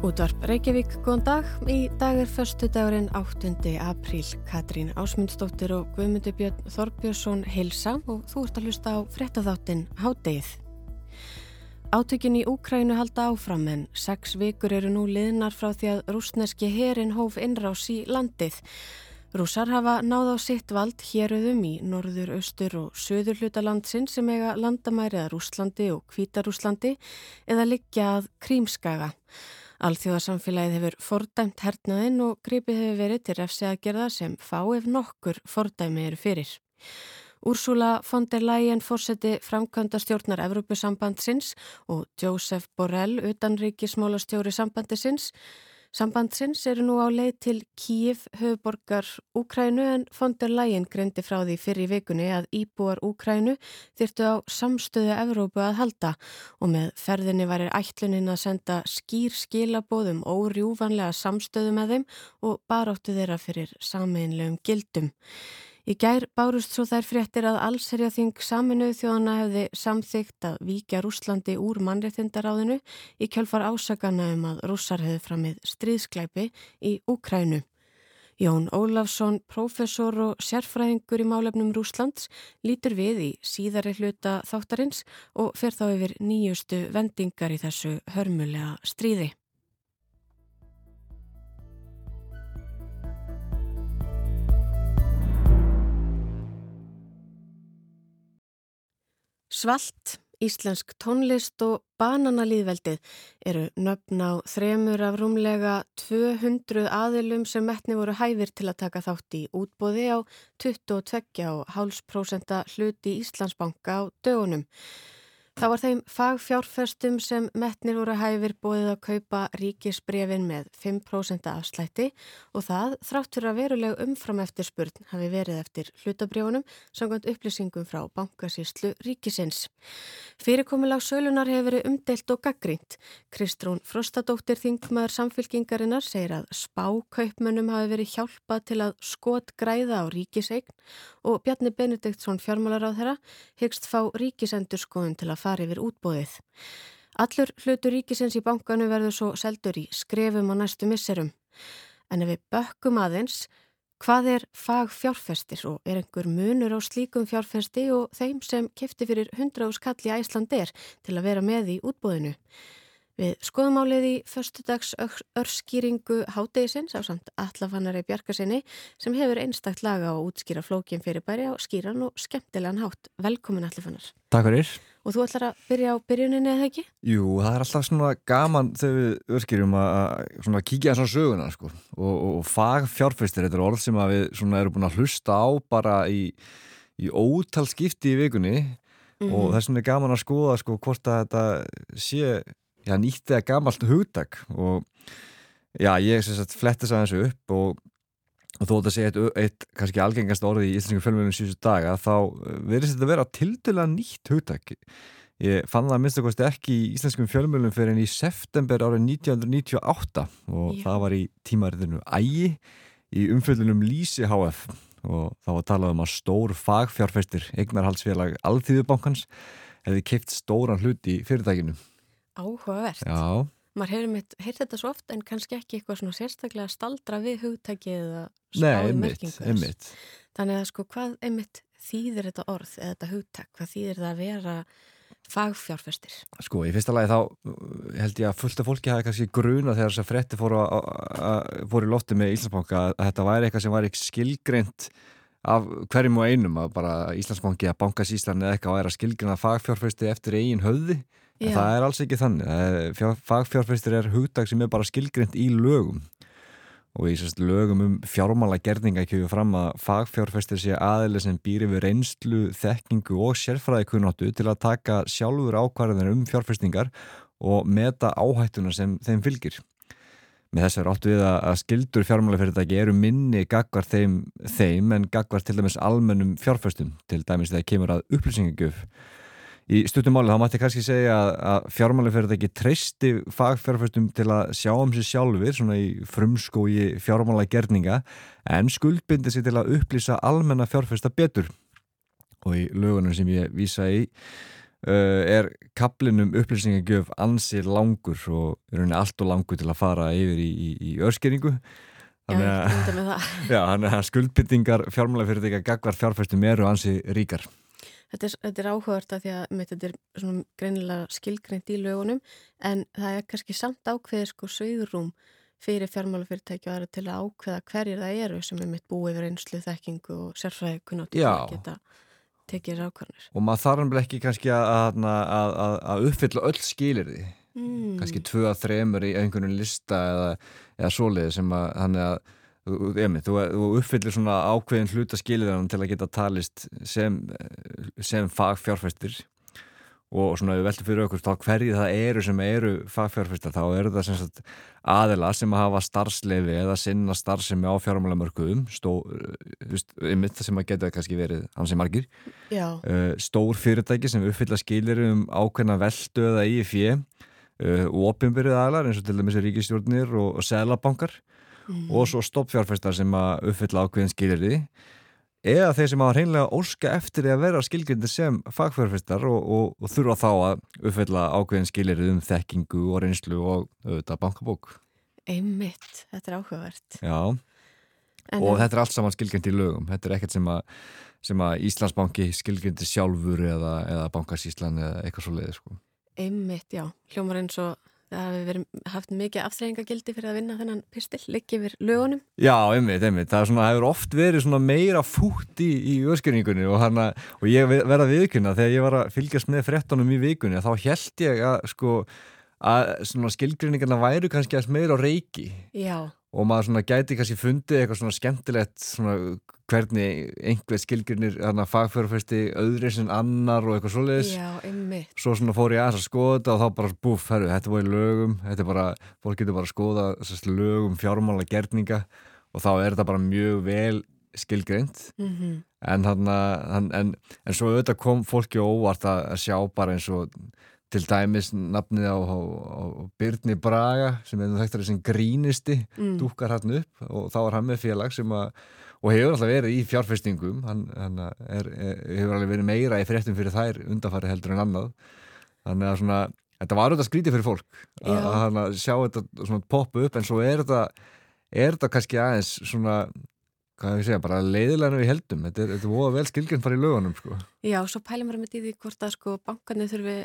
Útvarp Reykjavík, góðan dag. Í dag er förstu dagurinn 8. apríl. Katrín Ásmundsdóttir og Guðmundur Björn Þorbjörnsson heilsa og þú ert að hlusta á frettatháttin Hádegið. Átökin í Úkrænu halda áfram en sex vikur eru nú liðnar frá því að rúsneski herin hóf innrás í landið. Rúsar hafa náð á sitt vald héröðum í norður, austur og söður hlutalandsin sem eiga landamæriða Rúslandi og Kvítarúslandi eða liggja að Krímskaga. Alþjóðarsamfélagið hefur fordæmt hernaðinn og gripið hefur verið til refsi að gerða sem fá ef nokkur fordæmi eru fyrir. Úrsula von der Leyen fórseti framkvæmda stjórnar Evrópusambandsins og Joseph Borrell utanríkismólastjóri sambandisins Sambandsins eru nú á leið til Kíif, höfuborgar Úkrænu en von der Leyen greindi frá því fyrir vikunni að íbúar Úkrænu þyrtu á samstöðu Evrópu að halda og með ferðinni varir ætlunin að senda skýr skilabóðum órjúvanlega samstöðu með þeim og baróttu þeirra fyrir sameinlegum gildum. Í gær bárust svo þær fréttir að allserjaþing saminuð þjóðana hefði samþygt að víkja Rúslandi úr mannreitindaráðinu í kjálfar ásakana um að rússar hefði framið stríðsklæpi í Úkrænu. Jón Ólafsson, professor og sérfræðingur í málefnum Rúslands, lítur við í síðari hluta þáttarins og fer þá yfir nýjustu vendingar í þessu hörmulega stríði. Svalt, íslensk tónlist og bananalýðveldið eru nöfn á þremur af rúmlega 200 aðilum sem metni voru hæfir til að taka þátt í útbóði á 22,5% hluti Íslandsbanka á dögunum. Það var þeim fagfjárfestum sem metnir voru hæfir bóðið að kaupa ríkisbrefin með 5% afslætti og það þráttur að veruleg umfram eftir spurn hafi verið eftir hlutabrjónum samkvæmt upplýsingum frá bankasýslu ríkisins. Fyrirkomulag sölunar hefur verið umdelt og gaggrínt. Kristrún Frostadóttir Þingmaður samfélkingarinnar segir að spákaupmönnum hafi verið hjálpað til að skot græða á ríkiseign og Bjarni Benediktsson fjármálar á þeirra hyggst fá ríkisendur skoðun til að fara fara yfir útbóðið. Allur hlutur ríkisins í bankanu verður svo seldur í skrefum á næstu misserum. En ef við bökkum aðeins, hvað er fag fjárfestir og er einhver munur á slíkum fjárfesti og þeim sem kefti fyrir 100 skall í Æsland er til að vera með í útbóðinu? Við skoðum álið í förstudags örskýringu hátegisins á samt Allafannari Bjarkarsinni sem hefur einstakt laga á útskýra flókin fyrir bæri á skýran og skemmtilegan hátt. Velkomin Allafannar. Takk fyrir. Og þú ætlar að byrja á byrjuninni eða ekki? Jú, það er alltaf svona gaman þegar við örskýrum að kíkja eins á söguna sko. og, og fagfjárfæstir, þetta er orð sem við erum búin að hlusta á bara í, í ótal skipti í vikunni mm -hmm. og þess vegna er gaman að skoða sko, hvort að þetta sé já, nýtt eða gamalt hugdag og já, ég fletti þess aðeins upp og, og þó að segja eitt, eitt kannski algengast orði í íslensku fjölmjölunum síðustu daga þá eh, verðist þetta að vera tildula nýtt hugdag ég fann það að minnst okkurst ekki í íslenskum fjölmjölunum fyrir en í september árið 1998 og já. það var í tímariðinu ægi í umfjöldunum Lísi HF og þá var talað um að stór fagfjárfæstir eignarhalsfélag Alþýðubankans hefði keift stóran hlut í fyrirtækinu Áhugavert. Já. Maður hefur mitt, heyrt þetta svo oft en kannski ekki eitthvað svona sérstaklega staldra við hugtækið eða spáði merkingu. Nei, einmitt. Þannig að sko hvað einmitt þýðir þetta orð eða þetta hugtæk, hvað þýðir það að vera fagfjárfestir? Sko, í fyrsta lagi þá held ég að fullta fólki hafi kannski gruna þegar þess að fretti fóru, fóru í lofti með Íslandsbanka að þetta væri eitthvað sem var ekki skilgreint af hverjum og einum að bara Íslandsbanki að bankast Ísland eða eitthvað að vera skilgreina fagfjárfesti eftir eigin höfði það er alls ekki þannig. Fagfjárfæstir er hugdag sem er bara skilgreynd í lögum. Og í sérst lögum um fjármála gerninga kjöfum fram að fagfjárfæstir sé aðeins sem býr yfir reynslu, þekkingu og sérfræði kunnáttu til að taka sjálfur ákvarðanir um fjárfæstingar og meta áhættuna sem þeim fylgir. Með þess er áttu við að skildur fjármálafyrirtæki eru minni gagvar þeim, þeim en gagvar til dæmis almennum fjárfæstum til dæmis þegar kemur að upplýsingagjöf Í stuttumáli þá mætti kannski segja að fjármálafyrirtæki treysti fagfjárfæstum til að sjá um sér sjálfur svona í frumskói fjármála gerninga en skuldbindi sér til að upplýsa almenna fjárfæsta betur. Og í lögunum sem ég vísa í uh, er kaplinum upplýsingagjöf ansið langur og er henni allt og langur til að fara yfir í, í, í örskeringu þannig að, já, að skuldbyttingar fjármálafyrirtækja gagvar fjárfæstum eru ansið ríkar Þetta er, þetta er áhugavert að því að mitt, þetta er svona greinilega skilgreint í lögunum en það er kannski samt ákveðið sko sögurúm fyrir fjármálafyrirtæki og aðra til að ákveða hverjir það eru sem er mitt búið yfir einslu þekkingu og sérfræði kunnáttu til að geta tekið rákvarnir. Og maður þarf ekki kannski að, að, að, að uppfylla öll skilir því, mm. kannski tvö að þremur í einhvern lista eða, eða svoleiði sem að Emi, þú, þú uppfyllir svona ákveðin hluta skiliðan til að geta talist sem, sem fagfjárfæstir og svona við veltum fyrir okkur þá hverju það eru sem eru fagfjárfæstar þá eru það sem sagt aðila sem að hafa starfsleifi eða sinna starfsemi á fjármálamörkuðum yfir það sem að geta kannski verið hansi margir. Uh, stór fyrirtæki sem uppfylla skilir um ákveðna veldu eða uh, og ofinbyrðið aðlar eins og til dæmis ríkistjórnir og, og selabankar mm. og svo stoppfjárfæstar sem að uppfylla ákveðin skilirði eða þeir sem hafa hreinlega óska eftir að vera skilgjöndir sem fagfjárfæstar og, og, og þurfa þá að uppfylla ákveðin skilirði um þekkingu og reynslu og auðvitað bankabók. Einmitt, þetta er áhugavert. Já, en og en... þetta er allt saman skilgjönd í lögum. Þetta er ekkert sem að, sem að Íslandsbanki skilgjöndi sjálfur eða, eða Bankasíslan eða eitthvað svo leiði sko. Einmitt, já, hljómar eins og það hefur haft mikið aftreyingagildi fyrir að vinna þennan pistil, liggi við lögunum. Já, einmitt, einmitt, það svona, hefur oft verið meira fút í, í öskuringunni og, hana, og ég verða viðkynna þegar ég var að fylgjast með frettunum í vikunni þá held ég að, sko, að skilgrinningarna væru kannski meira á reiki. Já. og maður gæti kannski fundið eitthvað svona skemmtilegt svona hvernig einhver skilgjörnir fagfjörfesti öðri sem annar og eitthvað svoleiðis. Svo svona fór ég að skoða og þá bara búf, herru, þetta var í lögum þetta er bara, fólk getur bara að skoða lögum fjármála gerninga og þá er þetta bara mjög vel skilgjönd mm -hmm. en, en, en, en svo auðvitað kom fólki óvart að sjá bara eins og til dæmis nafnið á, á, á Byrni Braga sem er þetta sem grínisti mm. dúkar hann upp og þá er hann með félag sem að og hefur alltaf verið í fjárfestingum hann, hann er, er, hefur alveg verið meira í fréttum fyrir þær undanfari heldur en annað þannig að svona, þetta var auðvitað skrítið fyrir fólk að, að, að sjá þetta poppa upp en svo er þetta er þetta kannski aðeins svona hvað ég segja, bara leiðilega við heldum. Þetta er, þetta er vel skilgjörn farið í lögunum sko. Já, svo pælum við með því hvort að sko bankarnir þurfi,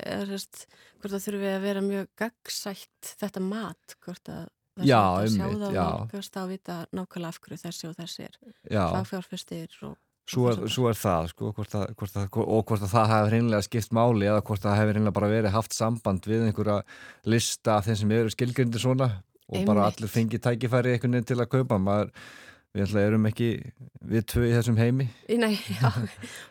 hvort að þurfi að vera mjög gagsætt þetta mat, hvort að Það já, er sjá það og nálgast að vita nákvæmlega af hverju þessi og þessi er. Fagfjárfyrstir og Svo er, svo er það, sko, hvort að, hvort að, og hvort að það hefur hinnlega skipt máli eða hvort það hefur hinnlega bara verið haft samband við einhverja lista af þeim sem eru skilgrindir svona og Einmitt. bara allir fengi tækifæri einhvern veginn til að kaupa. Maður, við ætla erum ekki við tvö í þessum heimi Nei, já,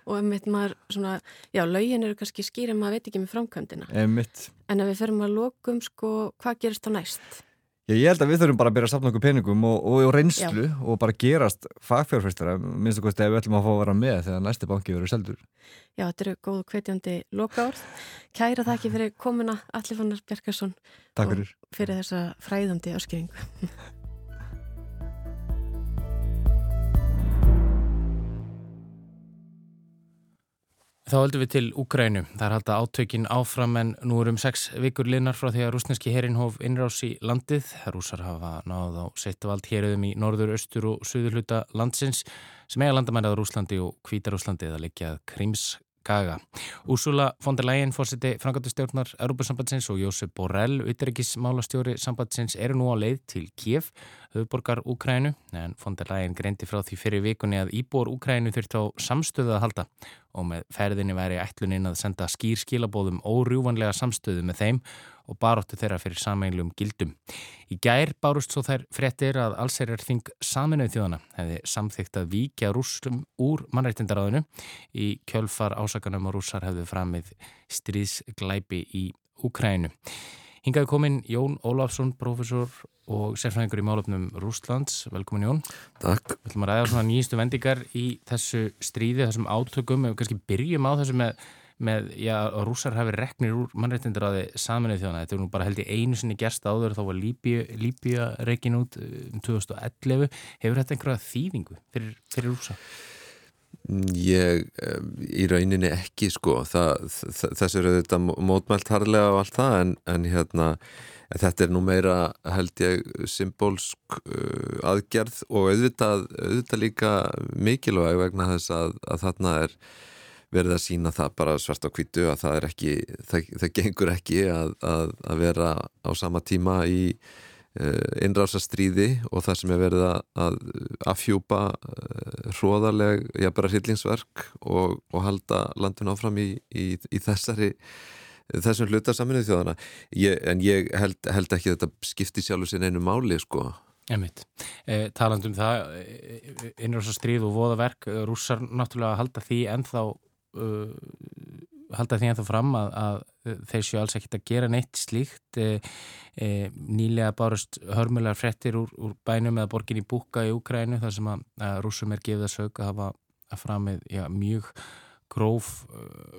og einmitt maður svona, já, laugin eru kannski skýra maður veit ekki með framkvæmdina Einmitt. en ef við ferum að lokum, sko, hvað gerist þá næst? Já, ég held að við þurfum bara að byrja að sapna okkur peningum og, og, og reynslu Já. og bara gerast fagfjárfæstara, minnst okkur steg við ætlum að fá að vera með þegar næsti banki verður seldur. Já, þetta eru góðu kveitjandi lokaórð. Kæra þakki fyrir komuna Alli Fannar Bjarkarsson Takk fyrir. og fyrir þessa fræðandi áskýringu. Þá höldum við til Úgrænu. Það er halda átökin áfram en nú er um sex vikur linnar frá því að rúsneski herinhof innrás í landið. Rúsar hafa náð á setjavald héröðum í norður, östur og söður hluta landsins sem eiga landamærað Rúslandi og Kvítarúslandi eða leikjað Krims Gaga. Úrsula von der Leyen, fórseti frangatustjórnar Europasambandsins og Jósef Borrell, utryggismálastjóri sambandsins eru nú á leið til Kiev, höfuborgar Úkrænu, en Leyen greindi frá því fyrir vikunni að íbor Úkrænu þurft á samstöðu að halda og með ferðinni væri ætluninn að senda skýr skilabóðum órjúvanlega samstöðu með þeim og baróttu þeirra fyrir sameinlum gildum. Í gær bárust svo þær frettir að allserjar þing saminuð þjóðana hefði samþygt að víkja rúslum úr mannrættindaráðinu í kjölfar ásakanum og rússar hefðu framið stríðsglæpi í Úkrænu. Hingaði komin Jón Ólafsson, profesor og sérfræðingur í málöfnum Rúslands. Velkomin Jón. Takk. Við ætlum að ræða svona nýjistu vendingar í þessu stríði, þessum átökum. Við kannski byrjum á þessu með með, já, rússar hafi reknir úr því saminuð þjóna. Þetta er nú bara held í einu sinni gerst áður, þá var Líbíu rekin út um 2011. Hefur þetta einhverja þýðingu fyrir, fyrir rússa? Ég, í rauninni ekki sko, þessu eru þetta mótmælt harlega og allt það en, en hérna, þetta er nú meira held ég symbólsk uh, aðgerð og auðvitað, auðvitað líka mikilvæg vegna þess að, að þarna er verið að sína það bara svart á kvítu að það er ekki, það, það gengur ekki að, að, að vera á sama tíma í Eh, innrásastríði og það sem er verið að afhjúpa eh, hróðarleg, já bara hryllingsverk og, og halda landin áfram í, í, í þessari þessum hlutarsaminu þjóðana ég, en ég held, held ekki að þetta skipti sjálfur sín einu máli sko. Emmitt, eh, talandum það eh, innrásastríð og voðaverk rússar náttúrulega halda því ennþá uh, halda því ennþá fram að, að þeir séu alls ekkit að gera neitt slíkt. E, e, nýlega bárust hörmulegar frettir úr, úr bænum eða borgin í Búka í Ukrænu þar sem að, að rúsum er gefið að sög að hafa að framið já, mjög gróf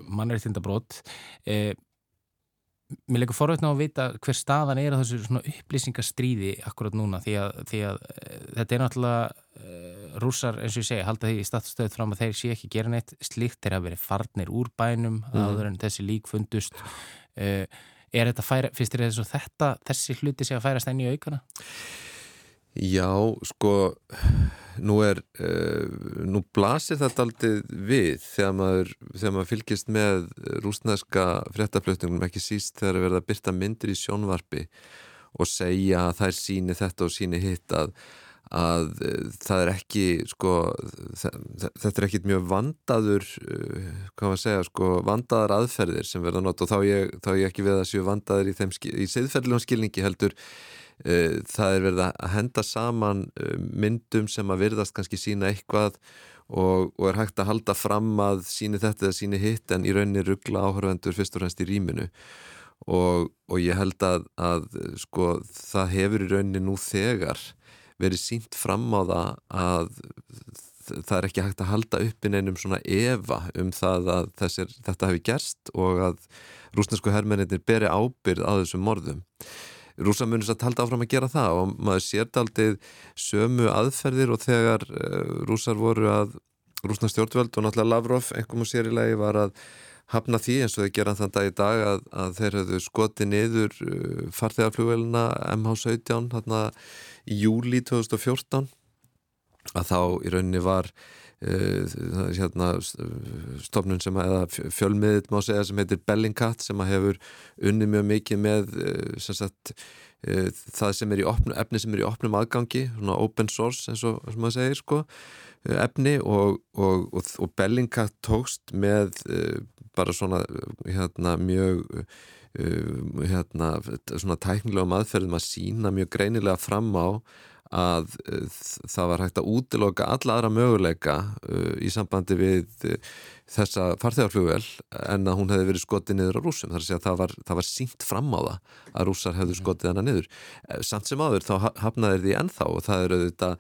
mannreittindabrót e, Mér leikur forveitna á að vita hver staðan er á þessu svona upplýsingastríði akkurat núna því að, því að þetta er náttúrulega rússar eins og ég segi halda því í statustöðu fram að þeir sé ekki gera neitt slikt, þeir hafa verið farnir úr bænum mm. áður en þessi lík fundust uh, er þetta færa, finnst þér þess að þetta þessi hluti sé að færast enn í aukana? Já, sko nú er uh, nú blasir þetta aldrei við þegar maður, þegar maður fylgist með rúsneska fréttaflutningum ekki síst þegar það verða að byrta myndir í sjónvarpi og segja að þær síni þetta og síni hitt að að eh, það er ekki sko, þetta er ekkit mjög vandaður eh, hvað maður segja, sko, vandaðar aðferðir sem verða nótt og þá ég, þá ég ekki við að séu vandaður í, í siðferðilegum skilningi heldur það er verið að henda saman uh, myndum sem að virðast kannski sína eitthvað og, og er hægt að halda fram að síni þetta eða síni hitt en í rauninni ruggla áhörvendur fyrst og fremst í rýminu og, og ég held að, að sko, það hefur í rauninni nú þegar verið sínt fram á það að það er ekki hægt að halda upp inn einum svona eva um það að þessir, þetta hefur gerst og að rúsnesku herrmennir beri ábyrð á þessum morðum. Rúsa munist að halda áfram að gera það og maður sér aldrei sömu aðferðir og þegar uh, rúsar voru að rúsna stjórnvöld og náttúrulega Lavrov einhverjum sér í lagi var að hafna því eins og þeir gera þann dag í dag að, að þeir hefðu skoti niður uh, farþegarflugvelina MH17 hérna í júli 2014 að þá í rauninni var hérna, stofnun sem að fjölmiðið má segja sem heitir Bellingcat sem hefur unni mjög mikið með uh, sem sagt, uh, það sem er í opnum, efni sem er í opnum aðgangi, svona open source eins og maður segir sko efni og, og, og, og Bellingcat tókst með bara svona hérna mjög hérna, svona tæknilega maðferðum að sína mjög greinilega fram á að uh, það var hægt að útiloka alla aðra möguleika uh, í sambandi við uh, þessa farþegarflugvel en að hún hefði verið skotið niður á rúsum þar að segja að það var, það var sínt fram á það að rúsar hefðu skotið hana niður. Eh, samt sem áður þá hafnaði því ennþá og það eru þetta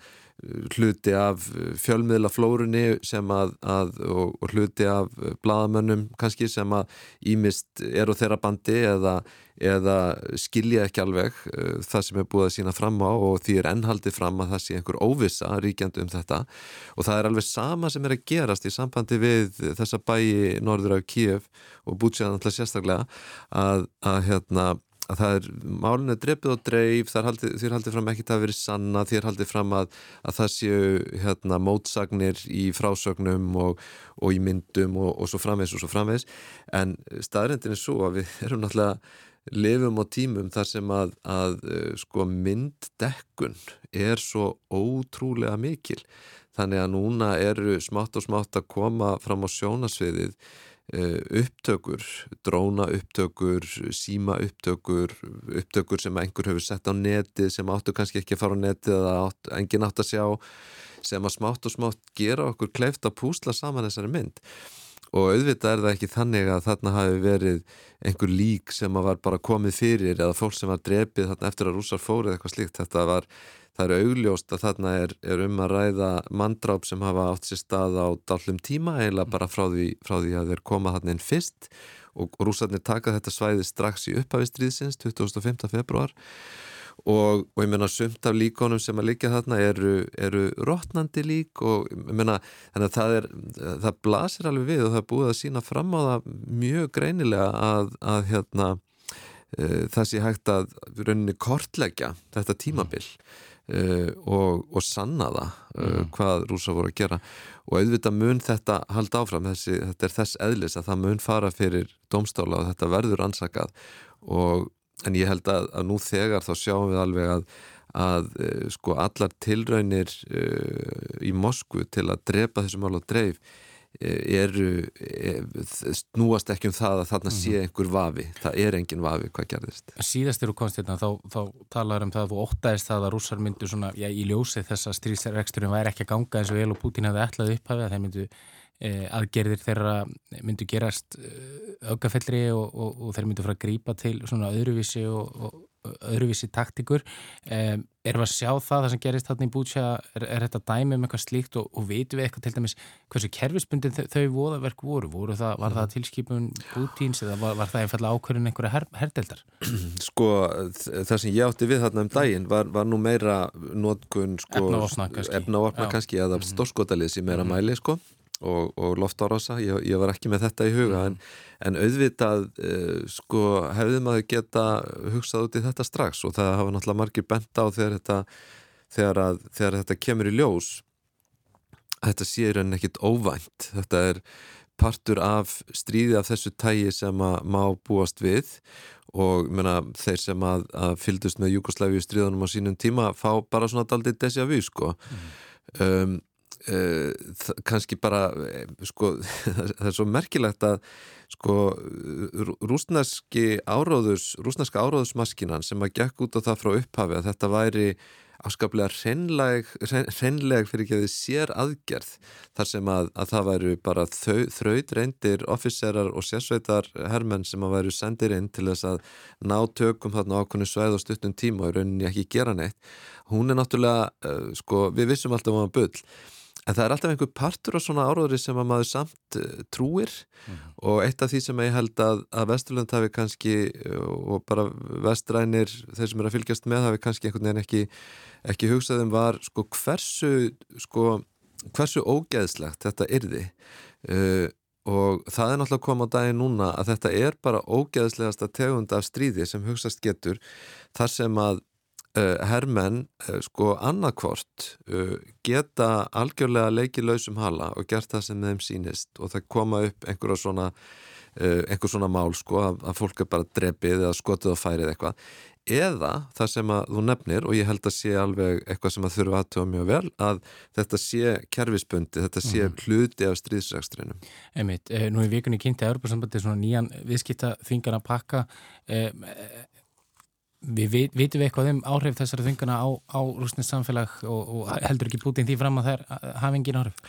hluti af fjölmiðla flórunni sem að, að og, og hluti af bladamönnum kannski sem að ímist er á þeirra bandi eða, eða skilja ekki alveg uh, það sem er búið að sína fram á og því er ennhaldið fram að það sé einhver óvisa ríkjandi um þetta. Og það er alveg sama sem er að gerast í sambandi við þessa bæi norður af Kíf og búið sér alltaf sérstaklega að, að hérna að það er, málun er drefið og dreif haldi, þér haldið fram ekki það að verið sanna þér haldið fram að, að það séu hérna, mótsagnir í frásögnum og, og í myndum og, og svo framvegs og svo framvegs en staðrendin er svo að við erum náttúrulega lifum á tímum þar sem að, að eh, sko mynddekkun er svo ótrúlega mikil. Þannig að núna eru smátt og smátt að koma fram á sjónasviðið upptökur, dróna upptökur, síma upptökur, upptökur sem einhver hefur sett á netið sem áttu kannski ekki að fara á netið eða átt, engin átt að sjá sem að smátt og smátt gera okkur kleift að púsla saman þessari mynd. Og auðvitað er það ekki þannig að þarna hafi verið einhver lík sem var bara komið fyrir eða fólk sem var drefið þarna eftir að rúsar fórið eitthvað slíkt, þetta var það er augljóst að þarna er, er um að ræða mandráp sem hafa átt sér stað á dallum tíma eiginlega bara frá því, frá því að þeir koma þarna inn fyrst. Og, rúsarnir taka þetta svæði strax í upphafistriðsins 25. februar og, og ég menna sumt af líkonum sem að líka þarna eru, eru rótnandi lík og ég menna þannig að það er, það blasir alveg við og það er búið að sína fram á það mjög greinilega að, að hérna e, það sé hægt að rauninni kortleggja þetta tímabil e, og, og sanna það e, hvað rúsa voru að gera. Og auðvitað mun þetta halda áfram þessi, þetta er þess eðlis að það mun fara fyrir domstála og þetta verður ansakað. Og en ég held að, að nú þegar þá sjáum við alveg að, að uh, sko allar tilraunir uh, í Moskvu til að drepa þessum mál á dreif eru snúast ekki um það að þarna sé mhm. einhver vafi það er engin vafi hvað gerðist Síðast eru konstina þá, þá talar um það að þú óttaðist það að rússar myndu svona, já, í ljósi þess að stríðsreksturinn væri ekki að ganga eins og vel og Putin hefði ætlað upphafið að þeir myndu aðgerðir þeirra myndu gerast eh, aukafellri og, og, og þeir myndu fara að grípa til svona öðruvísi og, og öðruvísi taktikur um, erum við að sjá það það sem gerist þarna í bútsja er, er þetta dæmi um eitthvað slíkt og veitum við eitthvað til dæmis hversu kerfisbundin þau, þau voðaverk voru, voru það, var það tilskipun Pútins eða var, var það einfallega ákvörðin einhverja her, herdeldar? Sko það sem ég átti við þarna um daginn var, var nú meira nótkun sko, efna og opna kannski eða mhm. stórskotalið sem og, og loftárása, ég, ég var ekki með þetta í huga mm. en, en auðvitað uh, sko hefði maður geta hugsað út í þetta strax og það hafa náttúrulega margir bent á þegar þetta, þegar að, þegar þetta kemur í ljós þetta sé rauninni ekkit óvænt þetta er partur af stríði af þessu tægi sem að má búast við og menna, þeir sem að, að fyldust með Jugoslæfi stríðanum á sínum tíma fá bara svona daldið desja við sko mm. um, Uh, kannski bara eh, sko, það er svo merkilegt að sko rúsneski áróðus rúsneska áróðusmaskinan sem að gekk út á það frá upphafi að þetta væri afskaplega hreinleg, hreinleg fyrir ekki að þið sér aðgerð þar sem að, að það væru bara þau, þraut reyndir officerar og sérsveitar hermenn sem að væru sendir inn til þess að ná tökum þarna ákveðinu sveið og stuttum tíma og rauninni ekki gera neitt. Hún er náttúrulega, uh, sko, við vissum alltaf um að bull En það er alltaf einhver partur á svona áróðri sem að maður samt uh, trúir. Mm og eitt af því sem ég held að, að Vesturlund hafi kannski og bara vestrænir, þeir sem eru að fylgjast með hafi kannski einhvern veginn ekki, ekki hugsaðum var sko hversu sko hversu ógeðslegt þetta yrði. Uh, og það er náttúrulega komað á daginn núna að þetta er bara ógeðslegasta tegund af stríði sem hugsaðst getur þar sem að Uh, hermenn uh, sko annarkvort uh, geta algjörlega leikið lausum hala og gert það sem þeim sínist og það koma upp einhverja svona einhver svona mál sko að, að fólk er bara drefið eða skotið og færið eitthvað eða það sem að þú nefnir og ég held að sé alveg eitthvað sem að þurfa aðtöða mjög vel að þetta sé kervisbundi, þetta sé mm. hluti af stríðsrækstrinum. Emit, eh, nú í vikunni kynnti að Europasambandi svona nýjan viðskipta þingar að pakka eh, Við vitum við eitthvað um áhrif þessari þungana á, á rúsnins samfélag og, og heldur ekki Putin því fram að þær hafa engin áhrif?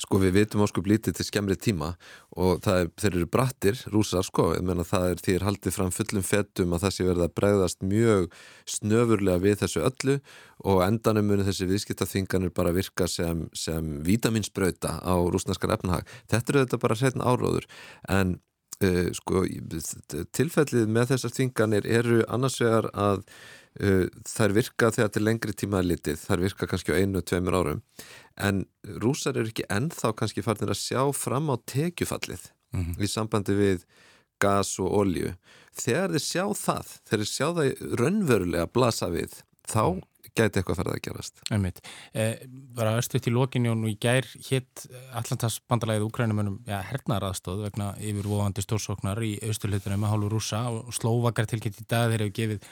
Sko við vitum óskup lítið til skemmri tíma og er, þeir eru brattir, rúsar sko, menna það er því er haldið fram fullum fettum að það sé verið að bregðast mjög snöfurlega við þessu öllu og endanum munir þessi viðskiptaþinganir bara virka sem, sem vitaminsbrauta á rúsnarskar efnahag. Þetta eru þetta bara hreitn áróður en Uh, sko, tilfellið með þessar þinganir eru annars vegar að uh, þær virka þegar til lengri tíma litið, þær virka kannski á einu, tveimur árum en rúsar eru ekki ennþá kannski farnir að sjá fram á tekjufallið mm -hmm. í sambandi við gas og olju þegar þeir sjá það, þegar þeir sjá það raunverulega blasa við, þá mm gæti eitthvað ferða að gerast. Eh, Bara östuðt í lokinu og í gær hitt Allandars bandalæðið Ukrænumönum ja, hernaraðstóð vegna yfirvofandi stórsóknar í austurlutunum með hálfur rúsa og slóvakar tilkynnt í dag þeir hefur gefið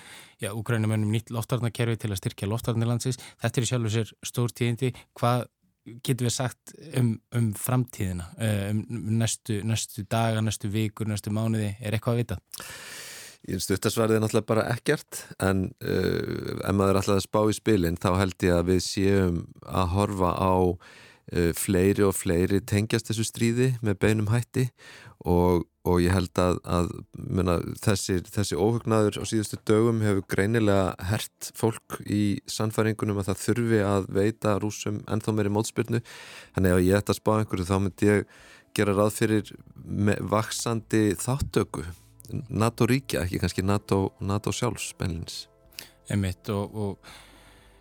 ja, Ukrænumönum nýtt loftarnakerfi til að styrkja loftarnilandsins þetta er sjálfur sér stór tíðindi. Hvað getur við sagt um, um framtíðina? Eh, um næstu, næstu daga, næstu vikur, næstu mánuði? Er eitthvað að vita? Stuttasverðið er náttúrulega bara ekkert en uh, ef maður er alltaf að spá í spilin þá held ég að við séum að horfa á uh, fleiri og fleiri tengjast þessu stríði með beinum hætti. Og, og ég held að, að mena, þessi, þessi óhugnaður á síðustu dögum hefur greinilega hert fólk í sannfæringunum að það þurfi að veita rúsum ennþá meiri mótspyrnu. Þannig að ég ætta að spá einhverju þá myndi ég gera ráð fyrir vaksandi þáttöku NATO ríkja, ekki kannski NATO, NATO sjálfs beinlins. Einmitt og, og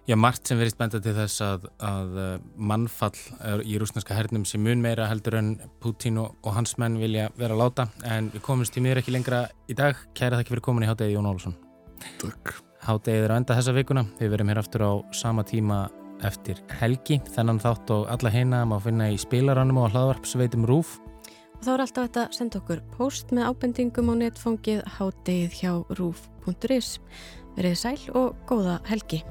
já, margt sem verist benda til þess að, að uh, mannfall í rúsneska hernum sem mun meira heldur en Putin og, og hans menn vilja vera að láta en við komumst í miður ekki lengra í dag. Kæra þakki fyrir komin í Hátegi Jón Olsson. Takk. Hátegi er á enda þessa vikuna. Við verum hér aftur á sama tíma eftir helgi. Þennan þátt og alla heina má finna í spilaranum og hlaðvarpsveitum Rúf. Og þá er alltaf þetta að senda okkur post með ábendingum á netfóngið háttegið hjá rúf.is. Verið sæl og góða helgi.